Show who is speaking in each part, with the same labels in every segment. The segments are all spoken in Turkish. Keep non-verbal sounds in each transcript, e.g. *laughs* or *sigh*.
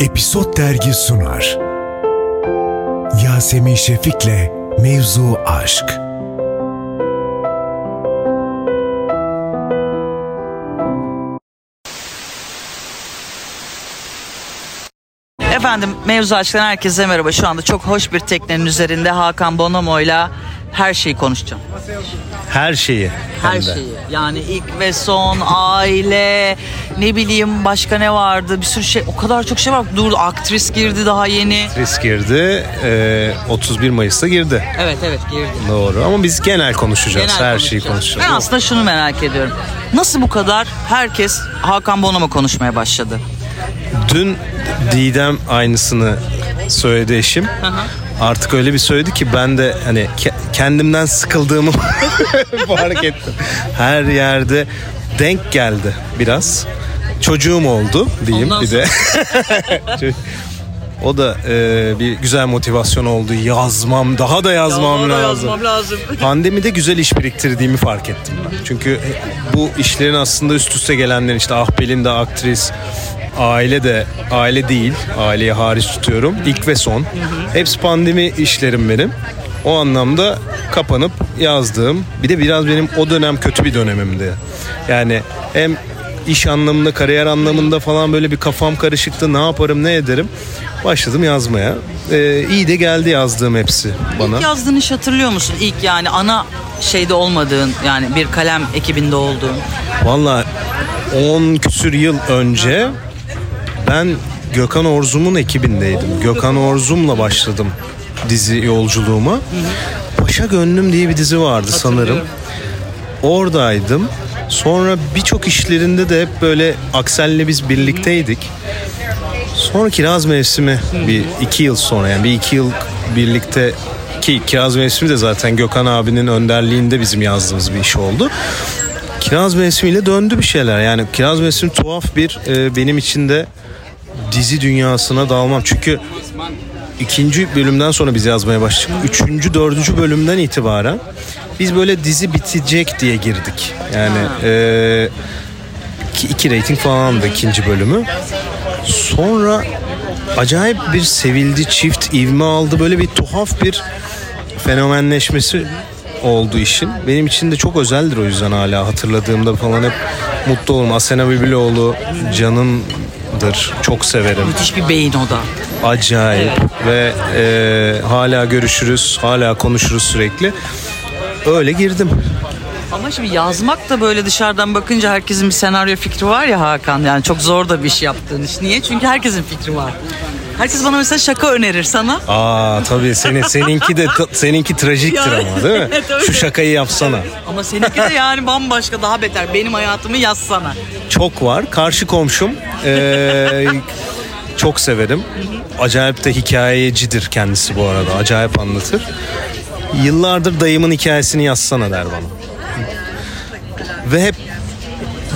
Speaker 1: Episod Dergi sunar. Yasemin Şefik'le Mevzu Aşk.
Speaker 2: Efendim mevzu aşktan herkese merhaba. Şu anda çok hoş bir teknenin üzerinde Hakan Bonomo'yla her şeyi konuşacağım.
Speaker 3: Her şeyi.
Speaker 2: Her
Speaker 3: hem de.
Speaker 2: şeyi. Yani ilk ve son, aile, ne bileyim başka ne vardı bir sürü şey. O kadar çok şey var. Dur aktris girdi daha yeni.
Speaker 3: Risk girdi. Ee, 31 Mayıs'ta girdi.
Speaker 2: Evet evet girdi.
Speaker 3: Doğru ama biz genel konuşacağız.
Speaker 2: Genel
Speaker 3: Her şeyi
Speaker 2: konuşacağız. Ben aslında şunu merak ediyorum. Nasıl bu kadar herkes Hakan Bonomo konuşmaya başladı?
Speaker 3: Dün Didem aynısını söyledi eşim. Artık öyle bir söyledi ki ben de hani ke- kendimden sıkıldığımı *laughs* fark ettim. Her yerde denk geldi biraz. Çocuğum oldu diyeyim
Speaker 2: Ondan
Speaker 3: bir de. *laughs* o da e, bir güzel motivasyon oldu. Yazmam, daha da yazmam
Speaker 2: Yazmam da
Speaker 3: lazım.
Speaker 2: yazmam lazım. *laughs*
Speaker 3: Pandemide güzel iş biriktirdiğimi fark ettim ben. Çünkü bu işlerin aslında üst üste gelenlerin işte Ahbel'in de aktris, aile de aile değil, aileyi hariç tutuyorum. İlk ve son. Hepsi pandemi işlerim benim. O anlamda kapanıp yazdığım. Bir de biraz benim o dönem kötü bir dönemimdi. Yani hem iş anlamında, kariyer anlamında falan böyle bir kafam karışıktı. Ne yaparım, ne ederim? Başladım yazmaya. Ee, iyi de geldi yazdığım hepsi bana.
Speaker 2: İlk yazdığın iş hatırlıyor musun? İlk yani ana şeyde olmadığın yani bir kalem ekibinde olduğun.
Speaker 3: Valla 10 küsür yıl önce ben Gökhan Orzum'un ekibindeydim. Gökhan Orzum'la başladım dizi yolculuğuma. Paşa Gönlüm diye bir dizi vardı sanırım. Oradaydım. Sonra birçok işlerinde de hep böyle Aksel'le biz birlikteydik. Sonra Kiraz Mevsimi bir iki yıl sonra yani bir iki yıl birlikte ki Kiraz Mevsimi de zaten Gökhan abinin önderliğinde bizim yazdığımız bir iş oldu. Kiraz Mevsimi'yle döndü bir şeyler. Yani Kiraz Mevsimi tuhaf bir e, benim için de dizi dünyasına dalmam. Çünkü ikinci bölümden sonra biz yazmaya başladık. Üçüncü, dördüncü bölümden itibaren biz böyle dizi bitecek diye girdik. Yani e, iki, iki rating falandı ikinci bölümü. Sonra acayip bir sevildi çift ivme aldı. Böyle bir tuhaf bir fenomenleşmesi oldu işin. Benim için de çok özeldir o yüzden hala hatırladığımda falan hep mutlu olurum. Asena Bibiloğlu canımdır. Çok severim.
Speaker 2: Müthiş bir beyin o da.
Speaker 3: Acayip ve e, hala görüşürüz, hala konuşuruz sürekli. Öyle girdim.
Speaker 2: Ama şimdi yazmak da böyle dışarıdan bakınca herkesin bir senaryo fikri var ya Hakan. Yani çok zor da bir iş yaptığın iş. Niye? Çünkü herkesin fikri var. Herkes bana mesela şaka önerir sana.
Speaker 3: Aa tabii senin seninki de seninki trajiktir
Speaker 2: Yani,
Speaker 3: ama değil mi? Şu şakayı yapsana.
Speaker 2: Ama seninki de yani bambaşka daha beter. Benim hayatımı yazsana.
Speaker 3: Çok var. Karşı komşum ee, çok severim. Acayip de hikayecidir kendisi bu arada. Acayip anlatır. Yıllardır dayımın hikayesini yazsana der bana. Ve hep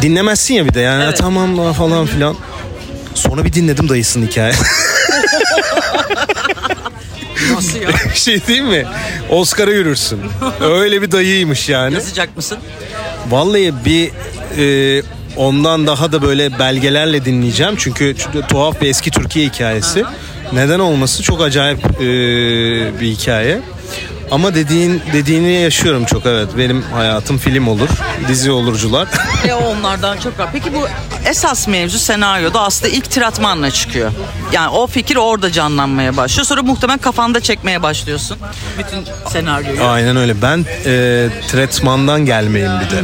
Speaker 3: dinlemezsin ya bir de yani
Speaker 2: Evet.
Speaker 3: tamam falan filan. Sonra bir dinledim dayısının hikayesini. *laughs*
Speaker 2: Nasıl ya?
Speaker 3: şey değil mi? Oscar'a yürürsün. Öyle bir dayıymış yani.
Speaker 2: Yazacak mısın?
Speaker 3: Vallahi bir e, ondan daha da böyle belgelerle dinleyeceğim. Çünkü tuhaf bir eski Türkiye hikayesi. Neden olması çok acayip e, bir hikaye. Ama dediğin dediğini yaşıyorum çok evet. Benim hayatım film olur, dizi olurcular. *laughs*
Speaker 2: E onlardan çok var. Peki bu esas mevzu senaryoda aslında ilk tiratmanla çıkıyor. Yani o fikir orada canlanmaya başlıyor. Sonra muhtemelen kafanda çekmeye başlıyorsun. Bütün senaryoyu.
Speaker 3: Aynen öyle. Ben e, tretmandan gelmeyim bir de.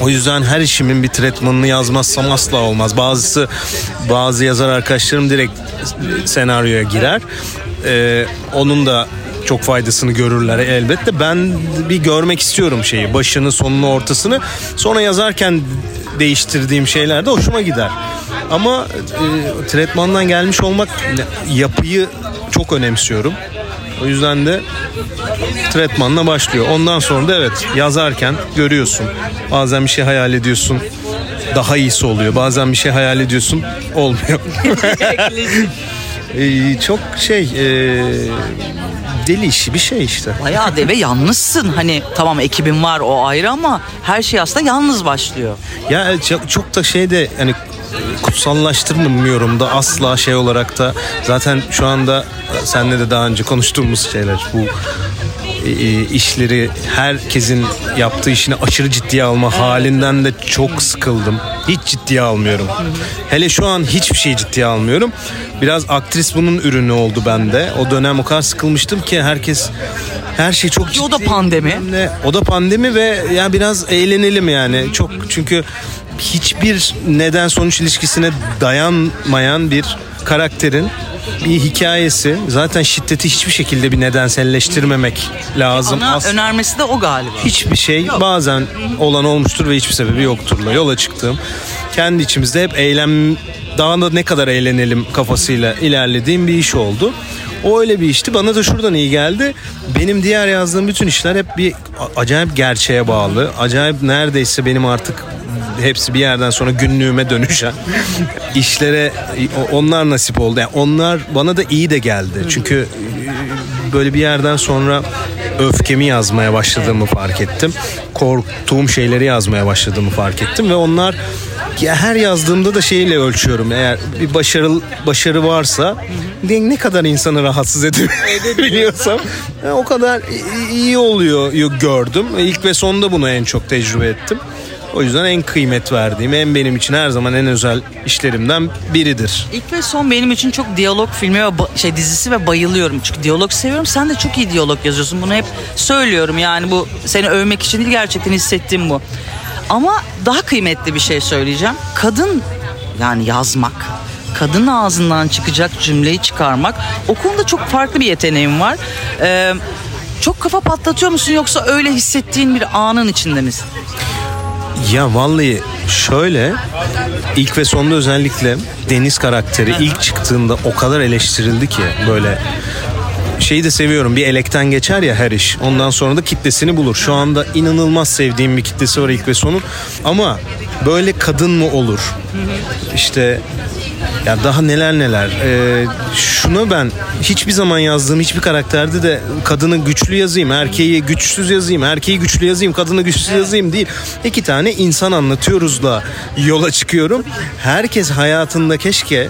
Speaker 3: O yüzden her işimin bir tretmanını yazmazsam asla olmaz. Bazısı bazı yazar arkadaşlarım direkt senaryoya girer. E, onun da çok faydasını görürler elbette. Ben bir görmek istiyorum şeyi. Başını, sonunu, ortasını. Sonra yazarken değiştirdiğim şeyler de hoşuma gider. Ama e, tretmandan gelmiş olmak yapıyı çok önemsiyorum. O yüzden de tretmanla başlıyor. Ondan sonra da evet yazarken görüyorsun. Bazen bir şey hayal ediyorsun. Daha iyisi oluyor. Bazen bir şey hayal ediyorsun. Olmuyor. *laughs* *laughs* Ee, çok şey e, deli işi bir şey işte.
Speaker 2: Bayağı de ve yalnızsın. Hani tamam ekibin var o ayrı ama her şey aslında yalnız başlıyor.
Speaker 3: Ya çok, çok da şey de hani kutsallaştırmıyorum da asla şey olarak da zaten şu anda senle de daha önce konuştuğumuz şeyler bu e, e, işleri herkesin yaptığı işini aşırı ciddiye alma halinden de çok sıkıldım. Hiç ciddiye almıyorum. Hele şu an hiçbir şeyi ciddiye almıyorum. Biraz aktris bunun ürünü oldu bende. O dönem o kadar sıkılmıştım ki herkes her şey çok ciddi.
Speaker 2: O da pandemi.
Speaker 3: O da pandemi ve ya biraz eğlenelim yani. Çok çünkü hiçbir neden sonuç ilişkisine dayanmayan bir karakterin bir hikayesi. Zaten şiddeti hiçbir şekilde bir nedenselleştirmemek lazım.
Speaker 2: Ana
Speaker 3: As-
Speaker 2: önermesi de o galiba.
Speaker 3: hiçbir şey bazen olan olmuştur ve hiçbir sebebi yokturla yola çıktığım kendi içimizde hep eylem daha da ne kadar eğlenelim kafasıyla ilerlediğim bir iş oldu. O öyle bir işti. Bana da şuradan iyi geldi. Benim diğer yazdığım bütün işler hep bir acayip gerçeğe bağlı. Acayip neredeyse benim artık hepsi bir yerden sonra günlüğüme dönüşen işlere onlar nasip oldu. Yani onlar bana da iyi de geldi. Çünkü e, böyle bir yerden sonra öfkemi yazmaya başladığımı fark ettim. Korktuğum şeyleri yazmaya başladığımı fark ettim ve onlar ya her yazdığımda da şeyle ölçüyorum. Eğer bir başarı başarı varsa ne kadar insanı rahatsız edebiliyorsam e, o kadar iyi oluyor gördüm. İlk ve sonda bunu en çok tecrübe ettim. O yüzden en kıymet verdiğim, en benim için her zaman en özel işlerimden biridir.
Speaker 2: İlk ve son benim için çok diyalog filmi ve şey dizisi ve bayılıyorum. Çünkü diyalog seviyorum. Sen de çok iyi diyalog yazıyorsun. Bunu hep söylüyorum. Yani bu seni övmek için değil gerçekten hissettiğim bu. Ama daha kıymetli bir şey söyleyeceğim. Kadın yani yazmak, kadın ağzından çıkacak cümleyi çıkarmak. O konuda çok farklı bir yeteneğim var. Ee, çok kafa patlatıyor musun yoksa öyle hissettiğin bir anın içinde misin?
Speaker 3: Ya vallahi şöyle ilk ve sonda özellikle Deniz karakteri ilk çıktığında o kadar eleştirildi ki böyle şeyi de seviyorum bir elekten geçer ya her iş ondan sonra da kitlesini bulur. Şu anda inanılmaz sevdiğim bir kitlesi var ilk ve sonun ama böyle kadın mı olur? İşte ya daha neler neler. Ee, şunu ben hiçbir zaman yazdığım hiçbir karakterde de kadını güçlü yazayım, erkeği güçsüz yazayım, erkeği güçlü yazayım, kadını güçsüz yazayım değil. İki tane insan anlatıyoruz da yola çıkıyorum. Herkes hayatında keşke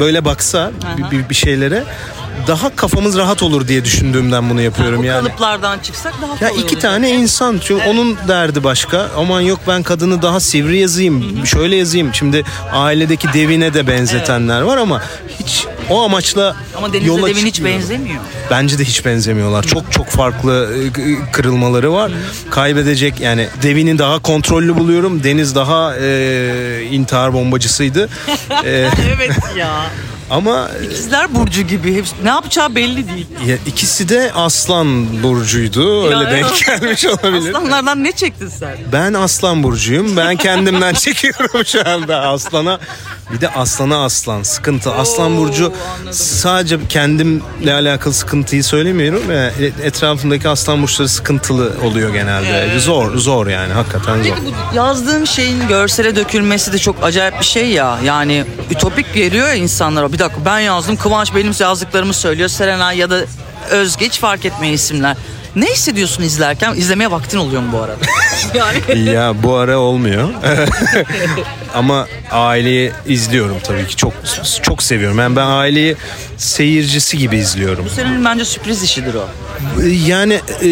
Speaker 3: böyle baksa bir, bir, bir şeylere daha kafamız rahat olur diye düşündüğümden bunu yapıyorum
Speaker 2: Bu
Speaker 3: yani.
Speaker 2: kalıplardan çıksak daha
Speaker 3: Ya
Speaker 2: kolay
Speaker 3: iki
Speaker 2: olacak.
Speaker 3: tane insan çünkü onun derdi başka. Aman yok ben kadını daha sivri yazayım, şöyle yazayım. Şimdi ailedeki devine de benzetenler var ama hiç o amaçla
Speaker 2: Ama Deniz'le
Speaker 3: yola
Speaker 2: Devin hiç benzemiyor.
Speaker 3: Bence de hiç benzemiyorlar. Çok çok farklı e, kırılmaları var. Kaybedecek yani Devin'i daha kontrollü buluyorum. Deniz daha e, intihar bombacısıydı. *laughs* E,
Speaker 2: evet ya.
Speaker 3: Ama
Speaker 2: İkizler Burcu gibi. Hepsi, ne yapacağı belli değil.
Speaker 3: ya, ikisi de Aslan burcuydu. Öyle denk gelmiş olabilir.
Speaker 2: Aslanlardan ne çektin sen?
Speaker 3: Ben aslan burcuyum. Ben kendimden *laughs* çekiyorum şu anda aslana. Bir de aslana aslan sıkıntı. Aslan burcu
Speaker 2: anladım.
Speaker 3: sadece kendimle alakalı sıkıntıyı söylemiyorum. ve Etrafımdaki aslan burçları sıkıntılı oluyor genelde. Zor zor yani hakikaten zor.
Speaker 2: Bu yazdığın şeyin görsele dökülmesi de çok acayip bir şey ya. Yani ütopik geliyor ya insanlara. Bir dakika ben yazdım Kıvanç benim yazdıklarımı söylüyor. Serenay ya da Özge hiç fark etmeyen isimler. Ne hissediyorsun izlerken? İzlemeye vaktin oluyor mu bu arada? *laughs* yani
Speaker 3: Ya bu ara olmuyor. *laughs* Ama aileyi izliyorum tabii ki. Çok çok seviyorum. Yani ben aileyi seyircisi gibi izliyorum.
Speaker 2: senin bence sürpriz işidir o.
Speaker 3: Yani e,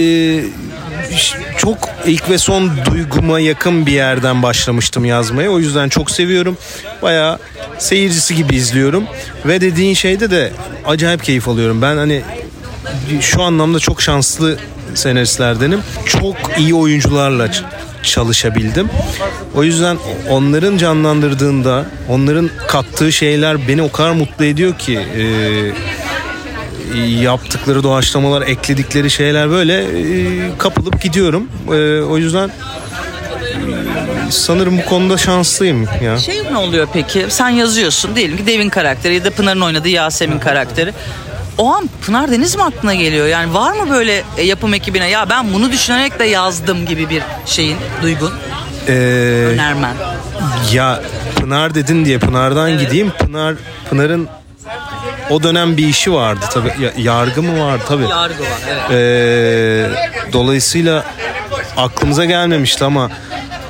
Speaker 3: çok ilk ve son duyguma yakın bir yerden başlamıştım yazmaya. O yüzden çok seviyorum. Bayağı seyircisi gibi izliyorum. Ve dediğin şeyde de acayip keyif alıyorum. Ben hani şu anlamda çok şanslı senaristlerdenim. Çok iyi oyuncularla çalışabildim. O yüzden onların canlandırdığında, onların kattığı şeyler beni o kadar mutlu ediyor ki e, yaptıkları doğaçlamalar, ekledikleri şeyler böyle e, kapılıp gidiyorum. E, o yüzden sanırım bu konuda şanslıyım ya.
Speaker 2: Şey ne oluyor peki? Sen yazıyorsun diyelim ki Devin karakteri ya da Pınar'ın oynadığı Yasemin karakteri. O an Pınar Deniz mi aklına geliyor? Yani var mı böyle e, yapım ekibine ya ben bunu düşünerek de yazdım gibi bir şeyin, duygun,
Speaker 3: E,
Speaker 2: önermen?
Speaker 3: ya Pınar dedin diye Pınar'dan gideyim. Pınar Pınar'ın o dönem bir işi vardı tabii. Ya- yargı mı vardı tabii.
Speaker 2: Yargı var evet.
Speaker 3: Ee, dolayısıyla aklımıza gelmemişti ama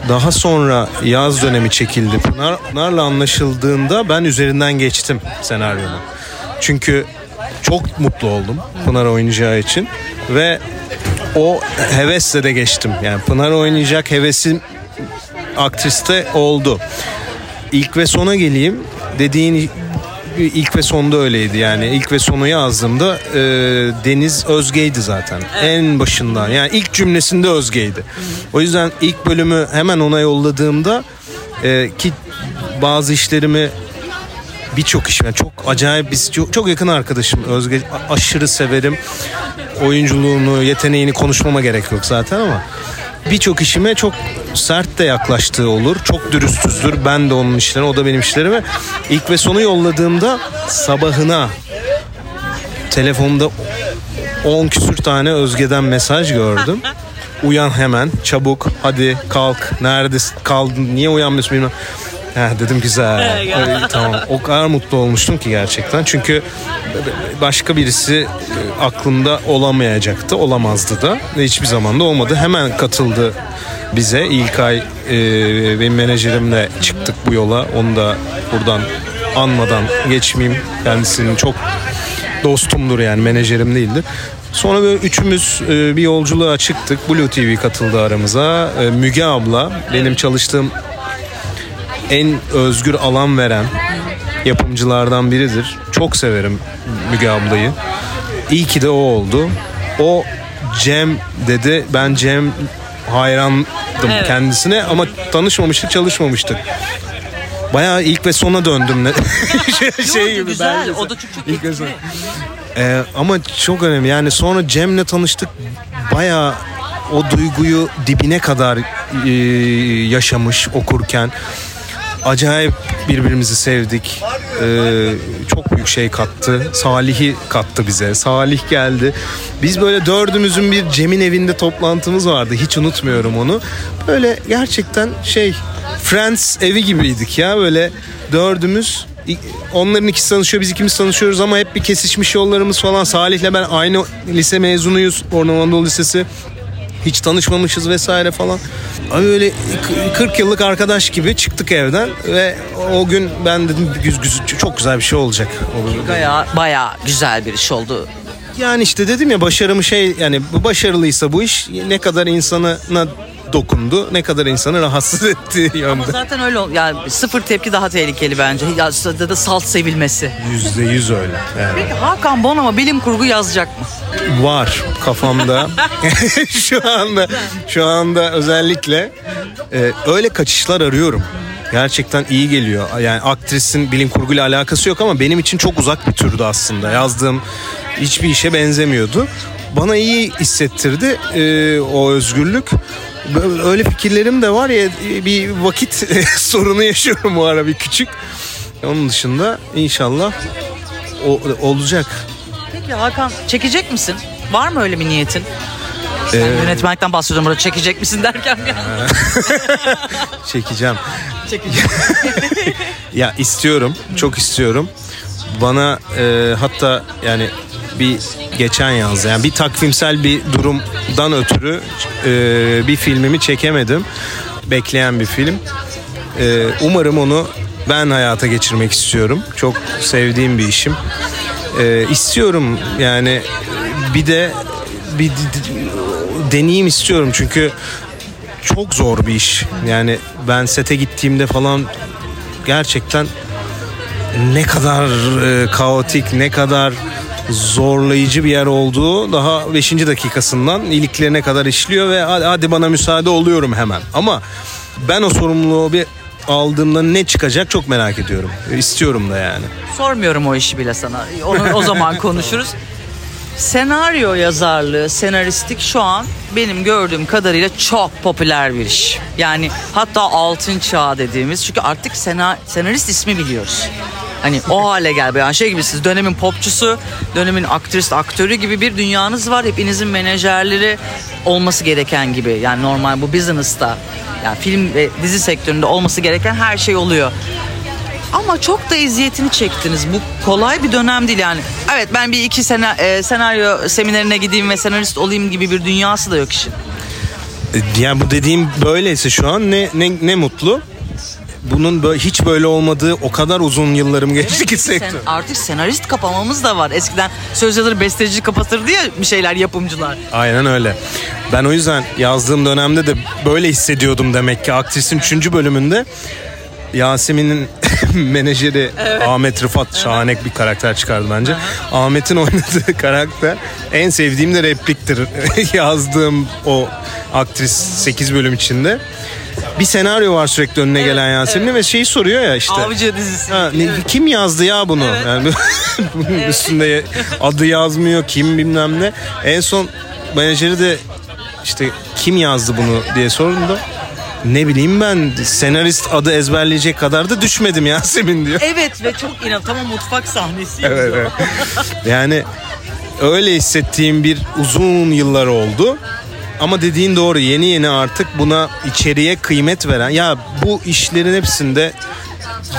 Speaker 3: Daha sonra yaz dönemi çekildi. Pınar, Pınar'la anlaşıldığında ben üzerinden geçtim senaryonun. Çünkü çok mutlu oldum Pınar oynayacağı için ve o hevesle de geçtim. Yani Pınar oynayacak hevesim aktriste oldu. İlk ve sona geleyim. Dediğin ilk ve sonda öyleydi yani. İlk ve sonu yazdığımda e, Deniz Özge'ydi zaten. En başından. Yani ilk cümlesinde Özge'ydi. O yüzden ilk bölümü hemen ona yolladığımda e, ki bazı işlerimi birçok iş yani çok acayip biz çok, çok yakın arkadaşım Özge aşırı severim oyunculuğunu yeteneğini konuşmama gerek yok zaten ama birçok işime çok sert de yaklaştığı olur. Çok dürüsttüzdür ben de onun işlerine o da benim işlerime. İlk ve sonu yolladığımda sabahına telefonda 10 küsür tane Özge'den mesaj gördüm. *laughs* Uyan hemen çabuk hadi kalk. Neredesin? Kaldın niye uyanmıyorsun bilmem. Ha, dedim güzel. *laughs* Ay, tamam. O kadar mutlu olmuştum ki gerçekten. Çünkü başka birisi e, aklımda olamayacaktı. Olamazdı da. Ve hiçbir zaman da olmadı. Hemen katıldı bize. İlkay e, benim menajerimle çıktık bu yola. Onu da buradan anmadan geçmeyeyim. Kendisinin çok dostumdur yani menajerim değildir. Sonra böyle üçümüz e, bir yolculuğa çıktık. Blue TV katıldı aramıza. E, Müge abla benim çalıştığım en özgür alan veren yapımcılardan biridir. Çok severim Müge ablayı. İyi ki de o oldu. O Cem dedi. Ben Cem hayrandım
Speaker 2: Evet.
Speaker 3: kendisine ama tanışmamıştık, çalışmamıştık. Bayağı ilk ve sona döndüm. ne- *laughs* şey
Speaker 2: Yok, güzel.
Speaker 3: belgesel.
Speaker 2: O da çok çok
Speaker 3: İlk ve
Speaker 2: etkili.
Speaker 3: son. Ee, ama çok önemli. Yani sonra Cem'le tanıştık. Bayağı o duyguyu dibine kadar e, yaşamış okurken. Acayip birbirimizi sevdik. Ee, çok büyük şey kattı. Salih'i kattı bize. Salih geldi. Biz böyle dördümüzün bir Cem'in evinde toplantımız vardı. Hiç unutmuyorum onu. Böyle gerçekten şey Friends evi gibiydik ya. Böyle dördümüz Onların ikisi tanışıyor biz ikimiz tanışıyoruz ama hep bir kesişmiş yollarımız falan. Salih'le ben aynı lise mezunuyuz. Orman Anadolu Lisesi. Hiç tanışmamışız vesaire falan. Abi Öyle 40 yıllık arkadaş gibi çıktık evden ve o gün ben dedim çok güzel bir şey olacak.
Speaker 2: Bayağı, bayağı güzel bir iş oldu.
Speaker 3: Yani işte dedim ya başarımı şey yani başarılıysa bu iş ne kadar insanına dokundu ne kadar insanı rahatsız *laughs* etti
Speaker 2: Ama
Speaker 3: yönde.
Speaker 2: zaten öyle ol- yani sıfır tepki daha tehlikeli bence. Ya da salt sevilmesi.
Speaker 3: Yüzde yüz öyle. Yani.
Speaker 2: Peki Hakan Bonomo bilim kurgu yazacak mı?
Speaker 3: var kafamda. *laughs* *laughs* şu anda şu anda özellikle e, öyle kaçışlar arıyorum. Gerçekten iyi geliyor. Yani aktrisin bilim kurguyla alakası yok ama benim için çok uzak bir türdü aslında. Yazdığım hiçbir işe benzemiyordu. Bana iyi hissettirdi e, o özgürlük. Öyle fikirlerim de var ya bir vakit *laughs* sorunu yaşıyorum bu ara bir küçük. Onun dışında inşallah o, olacak.
Speaker 2: Peki Hakan çekecek misin? Var mı öyle bir niyetin?
Speaker 3: Ee,
Speaker 2: yönetmenlikten bahsediyorum burada çekecek misin derken. *laughs*
Speaker 3: Çekeceğim.
Speaker 2: Çekeceğim. *laughs*
Speaker 3: Ya istiyorum, çok istiyorum. Bana e, hatta yani bir geçen yaz yani bir takvimsel bir durumdan ötürü e, bir filmimi çekemedim. Bekleyen bir film. E, umarım onu ben hayata geçirmek istiyorum. Çok sevdiğim bir işim. E, istiyorum yani bir de bir deneyim istiyorum çünkü çok zor bir iş. Yani ben sete gittiğimde falan gerçekten ne kadar e, kaotik, ne kadar zorlayıcı bir yer olduğu daha 5. dakikasından iliklerine kadar işliyor ve hadi, bana müsaade oluyorum hemen. Ama ben o sorumluluğu bir aldığımda ne çıkacak çok merak ediyorum. İstiyorum da yani.
Speaker 2: Sormuyorum o işi bile sana. Onu o zaman *laughs* konuşuruz. Senaryo yazarlığı, senaristlik şu an benim gördüğüm kadarıyla çok popüler bir iş. Yani hatta altın çağ dediğimiz çünkü artık sena, senarist ismi biliyoruz. Hani o hale gel yani şey gibi siz dönemin popçusu, dönemin aktrist, aktörü gibi bir dünyanız var. Hepinizin menajerleri olması gereken gibi. Yani normal bu business'ta yani film ve dizi sektöründe olması gereken her şey oluyor. Ama çok da eziyetini çektiniz. Bu kolay bir dönem değil yani. Evet ben bir iki sene senaryo seminerine gideyim ve senarist olayım gibi bir dünyası da yok işin.
Speaker 3: E, Yani bu dediğim böyleyse şu an ne ne, ne mutlu. Bunun böyle, hiç böyle olmadığı o kadar uzun yıllarım geçti ki
Speaker 2: Sen,
Speaker 3: sektör.
Speaker 2: artık senarist kapamamız da var. Eskiden söz yazarı besteci kapatırdı ya bir şeyler yapımcılar.
Speaker 3: Aynen öyle. Ben o yüzden yazdığım dönemde de böyle hissediyordum demek ki. Aktrisin 3. bölümünde Yasemin'in *laughs* menajeri Ahmet Rıfat şahane bir karakter çıkardı bence. Ahmet'in *laughs* oynadığı karakter en sevdiğim de repliktir. *laughs* Yazdığım o aktris 8 bölüm içinde. Bir senaryo var sürekli önüne gelen Yasemin'in ve şeyi soruyor ya işte.
Speaker 2: Avcı dizisi.
Speaker 3: Ha, ne- kim yazdı ya bunu? Yani bunun üstünde adı yazmıyor kim bilmem ne. En son menajeri de işte kim yazdı bunu diye sorduğunda ne bileyim ben senarist adı ezberleyecek kadar da düşmedim Yasemin diyor.
Speaker 2: Evet ve çok inan tamam mutfak sahnesi.
Speaker 3: Evet, evet. Yani öyle hissettiğim bir uzun yıllar oldu. Ama dediğin doğru yeni yeni artık buna içeriye kıymet veren ya bu işlerin hepsinde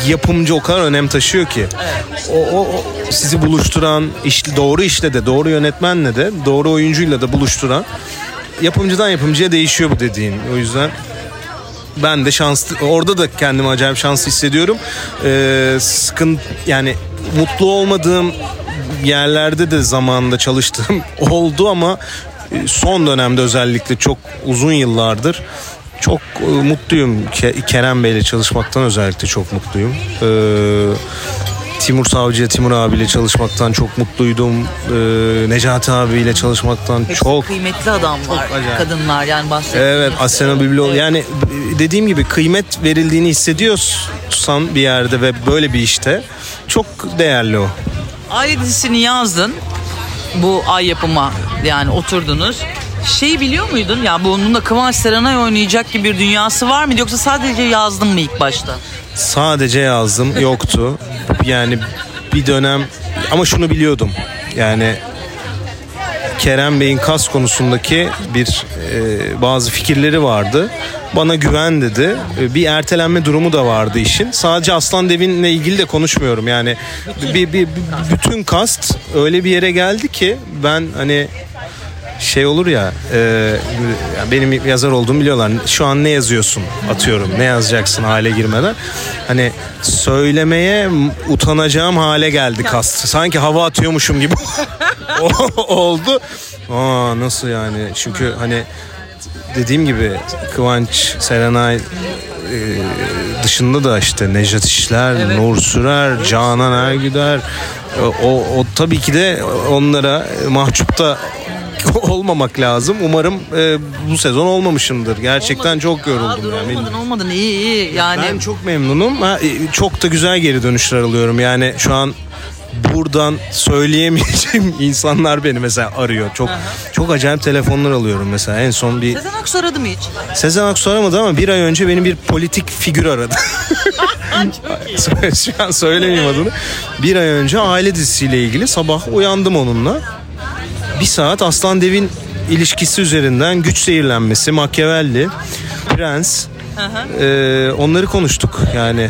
Speaker 3: yapımcı o kadar önem taşıyor ki. O, o, o sizi buluşturan, iş, doğru işle de, doğru yönetmenle de, doğru oyuncuyla da buluşturan yapımcıdan yapımcıya değişiyor bu dediğin. O yüzden ben de şanslı orada da kendimi acayip şanslı hissediyorum. Ee, sıkın yani mutlu olmadığım yerlerde de zamanında çalıştığım *laughs* oldu ama e, son dönemde özellikle çok uzun yıllardır çok e, mutluyum. Ke- Kerem Bey'le çalışmaktan özellikle çok mutluyum. Ee, Timur Savcı'ya, Timur abiyle çalışmaktan çok mutluydum. Ee, Necati abiyle çalışmaktan
Speaker 2: Hepsi
Speaker 3: çok
Speaker 2: kıymetli adamlar,
Speaker 3: acayip.
Speaker 2: kadınlar yani bahsettiğim.
Speaker 3: Evet Asena Biblo yani dediğim gibi kıymet verildiğini hissediyorsan bir yerde ve böyle bir işte çok değerli o.
Speaker 2: Aile dizisini yazdın. Bu ay yapıma yani oturdunuz. Şeyi biliyor muydun ya bunun da Kıvanç Serenay oynayacak gibi bir dünyası var mıydı yoksa sadece yazdın mı ilk başta?
Speaker 3: Sadece yazdım yoktu. Yani bir dönem ama şunu biliyordum. Yani Kerem Bey'in kas konusundaki bir e, bazı fikirleri vardı. Bana güven dedi. E, bir ertelenme durumu da vardı işin. Sadece Aslan Devin'le ilgili de konuşmuyorum. Yani bir, bir, bir- bütün kast öyle bir yere geldi ki ben hani şey olur ya e, benim yazar olduğumu biliyorlar. Şu an ne yazıyorsun atıyorum. Ne yazacaksın hale girmeden. Hani söylemeye utanacağım hale geldi kast. Sanki hava atıyormuşum gibi *laughs* oldu. Aa nasıl yani? Çünkü hani dediğim gibi Kıvanç, Serenay e, dışında da işte Nejat İşler,
Speaker 2: Evet.
Speaker 3: Nur Sürer, Canan Ergüder e, o, o tabii ki de onlara mahcup da *laughs* olmamak lazım. Umarım e, bu sezon olmamışımdır. Gerçekten çok
Speaker 2: Aa,
Speaker 3: yoruldum
Speaker 2: dur,
Speaker 3: yani.
Speaker 2: olmadın olmadın iyi iyi yani.
Speaker 3: Ben çok memnunum. Ha, e, çok da güzel geri dönüşler alıyorum. Yani şu an buradan söyleyemeyeceğim *laughs* insanlar beni mesela arıyor. Çok çok acayip telefonlar alıyorum mesela. En son bir
Speaker 2: Sezen Aksu aradı mı hiç?
Speaker 3: Sezen Aksu aramadı ama bir ay önce beni bir politik figür aradı. *laughs* Şu an söylemeyeyim adını. Bir ay önce aile dizisiyle ilgili sabah uyandım onunla. Bir saat Aslan Devin ilişkisi üzerinden güç zehirlenmesi, Machiavelli, Prens e, onları konuştuk yani.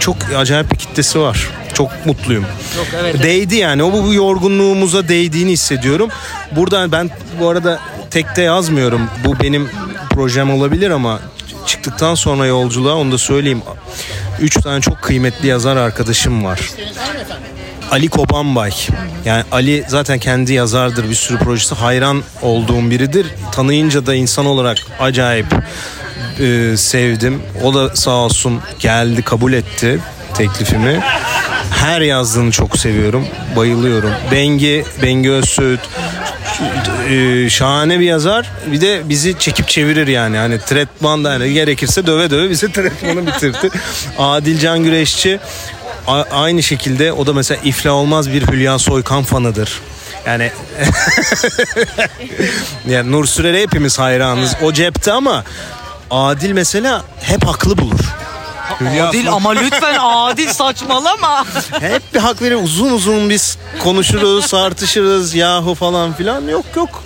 Speaker 3: Çok acayip bir kitlesi var. Çok mutluyum.
Speaker 2: Yok, evet, evet.
Speaker 3: Değdi yani. O bu, bu yorgunluğumuza değdiğini hissediyorum. Burada ben bu arada tekte yazmıyorum. Bu benim projem olabilir ama çıktıktan sonra yolculuğa onu da söyleyeyim. Üç tane çok kıymetli yazar arkadaşım var. Ali Kobanbay. Yani Ali zaten kendi yazardır bir sürü projesi. Hayran olduğum biridir. Tanıyınca da insan olarak acayip e, sevdim. O da sağ olsun geldi kabul etti teklifimi. Her yazdığını çok seviyorum. Bayılıyorum. Bengi, Bengi Özsüt e, şahane bir yazar. Bir de bizi çekip çevirir yani. Hani tretman da yani gerekirse döve döve bizi *laughs* tretmanı bitirdi. Adil Can Güreşçi a- aynı şekilde o da mesela iflah olmaz bir Hülya Soykan fanıdır. Yani *laughs* yani Nur Sürer'e hepimiz hayranız. O cepte ama Adil mesela hep haklı bulur. Hülya
Speaker 2: Adil ama lütfen *laughs* adil saçmalama.
Speaker 3: hep bir hak verir. Uzun uzun biz konuşuruz, tartışırız yahu falan filan. Yok yok.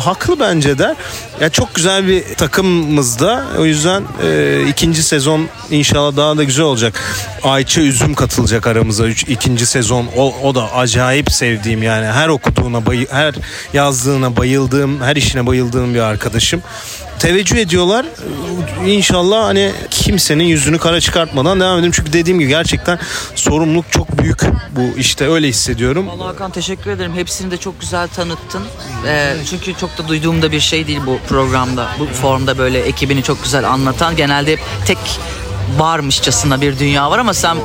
Speaker 3: Haklı bence de. Ya çok güzel bir takımımızda. O yüzden e, ikinci sezon inşallah daha da güzel olacak. Ayça Üzüm katılacak aramıza üç, ikinci sezon. O, o da acayip sevdiğim yani her okuduğuna bayı, her yazdığına bayıldığım, her işine bayıldığım bir arkadaşım. Teveccüh ediyorlar. İnşallah hani kimsenin yüzünü kara çıkartmadan devam edelim. Çünkü dediğim gibi gerçekten sorumluluk çok büyük bu işte öyle hissediyorum.
Speaker 2: Vallahi Hakan teşekkür ederim. Hepsini de çok güzel tanıttın. Ee, çünkü çok da duyduğumda bir şey değil bu programda. Bu formda böyle ekibini çok güzel anlatan. Genelde hep tek varmışçasına bir dünya var ama sen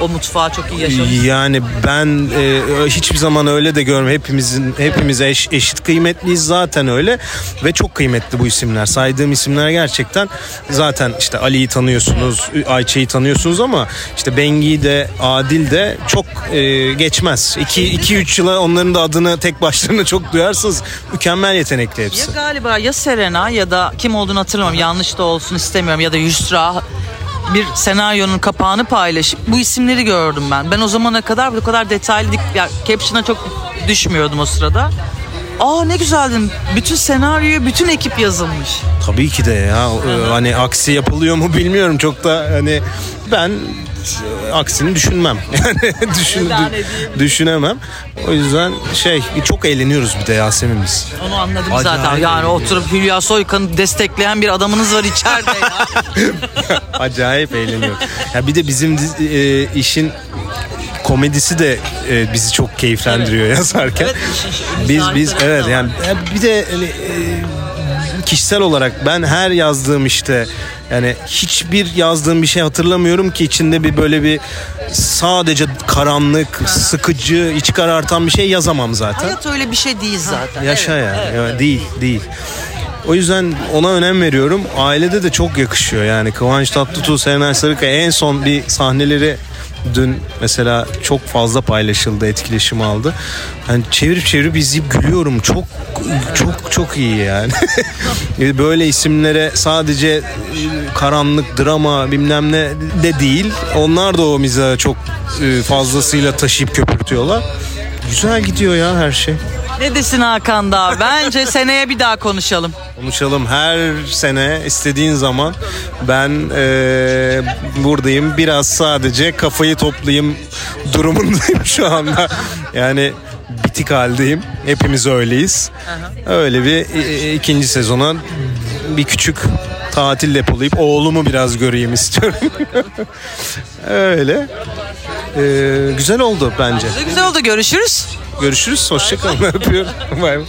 Speaker 2: o mutfağı çok iyi yaşamışsın.
Speaker 3: Yani ben e, hiçbir zaman öyle de görmem. Hepimizin hepimiz eş, eşit kıymetliyiz zaten öyle ve çok kıymetli bu isimler. Saydığım isimler gerçekten zaten işte Ali'yi tanıyorsunuz, Ayça'yı tanıyorsunuz ama işte Bengi de Adil de çok e, geçmez. 2 2 3 yıla onların da adını tek başlarına çok duyarsınız. Mükemmel yetenekli
Speaker 2: Ya
Speaker 3: hepsi.
Speaker 2: galiba ya Serena ya da kim olduğunu hatırlamıyorum. Yanlış da olsun istemiyorum ya da Yusra bir senaryonun kapağını paylaşıp bu isimleri gördüm ben. Ben o zamana kadar bu kadar detaylı dik- ya, caption'a çok düşmüyordum o sırada. Aa ne güzeldin. Bütün senaryoyu bütün ekip yazılmış.
Speaker 3: Tabii ki de ya. E, Hani aksi yapılıyor mu bilmiyorum. Çok da hani ben e, aksini düşünmem. *laughs* Yani düşün, düşünemem. O yüzden şey çok eğleniyoruz bir de Yasemin biz.
Speaker 2: Onu anladım
Speaker 3: Acayip
Speaker 2: zaten. Yani oturup Hülya Soykan'ı destekleyen bir adamınız var içeride ya. *laughs*
Speaker 3: Acayip eğleniyor. Ya bir de bizim e, işin komedisi de e, bizi çok keyiflendiriyor yazarken.
Speaker 2: Evet, işin- işin
Speaker 3: biz biz evet yani bir de hani, e, kişisel olarak ben her yazdığım işte yani hiçbir yazdığım bir şey hatırlamıyorum ki içinde bir böyle bir sadece karanlık, sıkıcı, iç karartan bir şey yazamam zaten.
Speaker 2: Hayat öyle bir şey değil zaten.
Speaker 3: Yaşa
Speaker 2: Evet,
Speaker 3: ya.
Speaker 2: evet.
Speaker 3: Ya Değil, değil. O yüzden ona önem veriyorum. Ailede de çok yakışıyor yani. Kıvanç Tatlıtuğ, Serenay Sarıkaya en son bir sahneleri dün mesela çok fazla paylaşıldı, etkileşim aldı. Hani çevirip çevirip izleyip gülüyorum. Çok çok çok iyi yani. *laughs* Böyle isimlere sadece e, karanlık, drama bilmem ne de değil. Onlar da o mizahı çok e, fazlasıyla taşıyıp köpürtüyorlar. Güzel gidiyor ya her şey.
Speaker 2: Ne desin Hakan daha? Bence seneye bir daha konuşalım.
Speaker 3: Konuşalım. Her sene istediğin zaman ben eee, buradayım. Biraz sadece kafayı toplayayım durumundayım şu anda. Yani bitik haldeyim. Hepimiz öyleyiz. Öyle bir e, ikinci sezona bir küçük tatil depolayıp oğlumu biraz göreyim istiyorum. *laughs* Öyle. Eee, güzel oldu bence.
Speaker 2: Güzel oldu. Görüşürüz.
Speaker 3: Görüşürüz hoşçakalın *laughs* öpüyorum. Bay bay.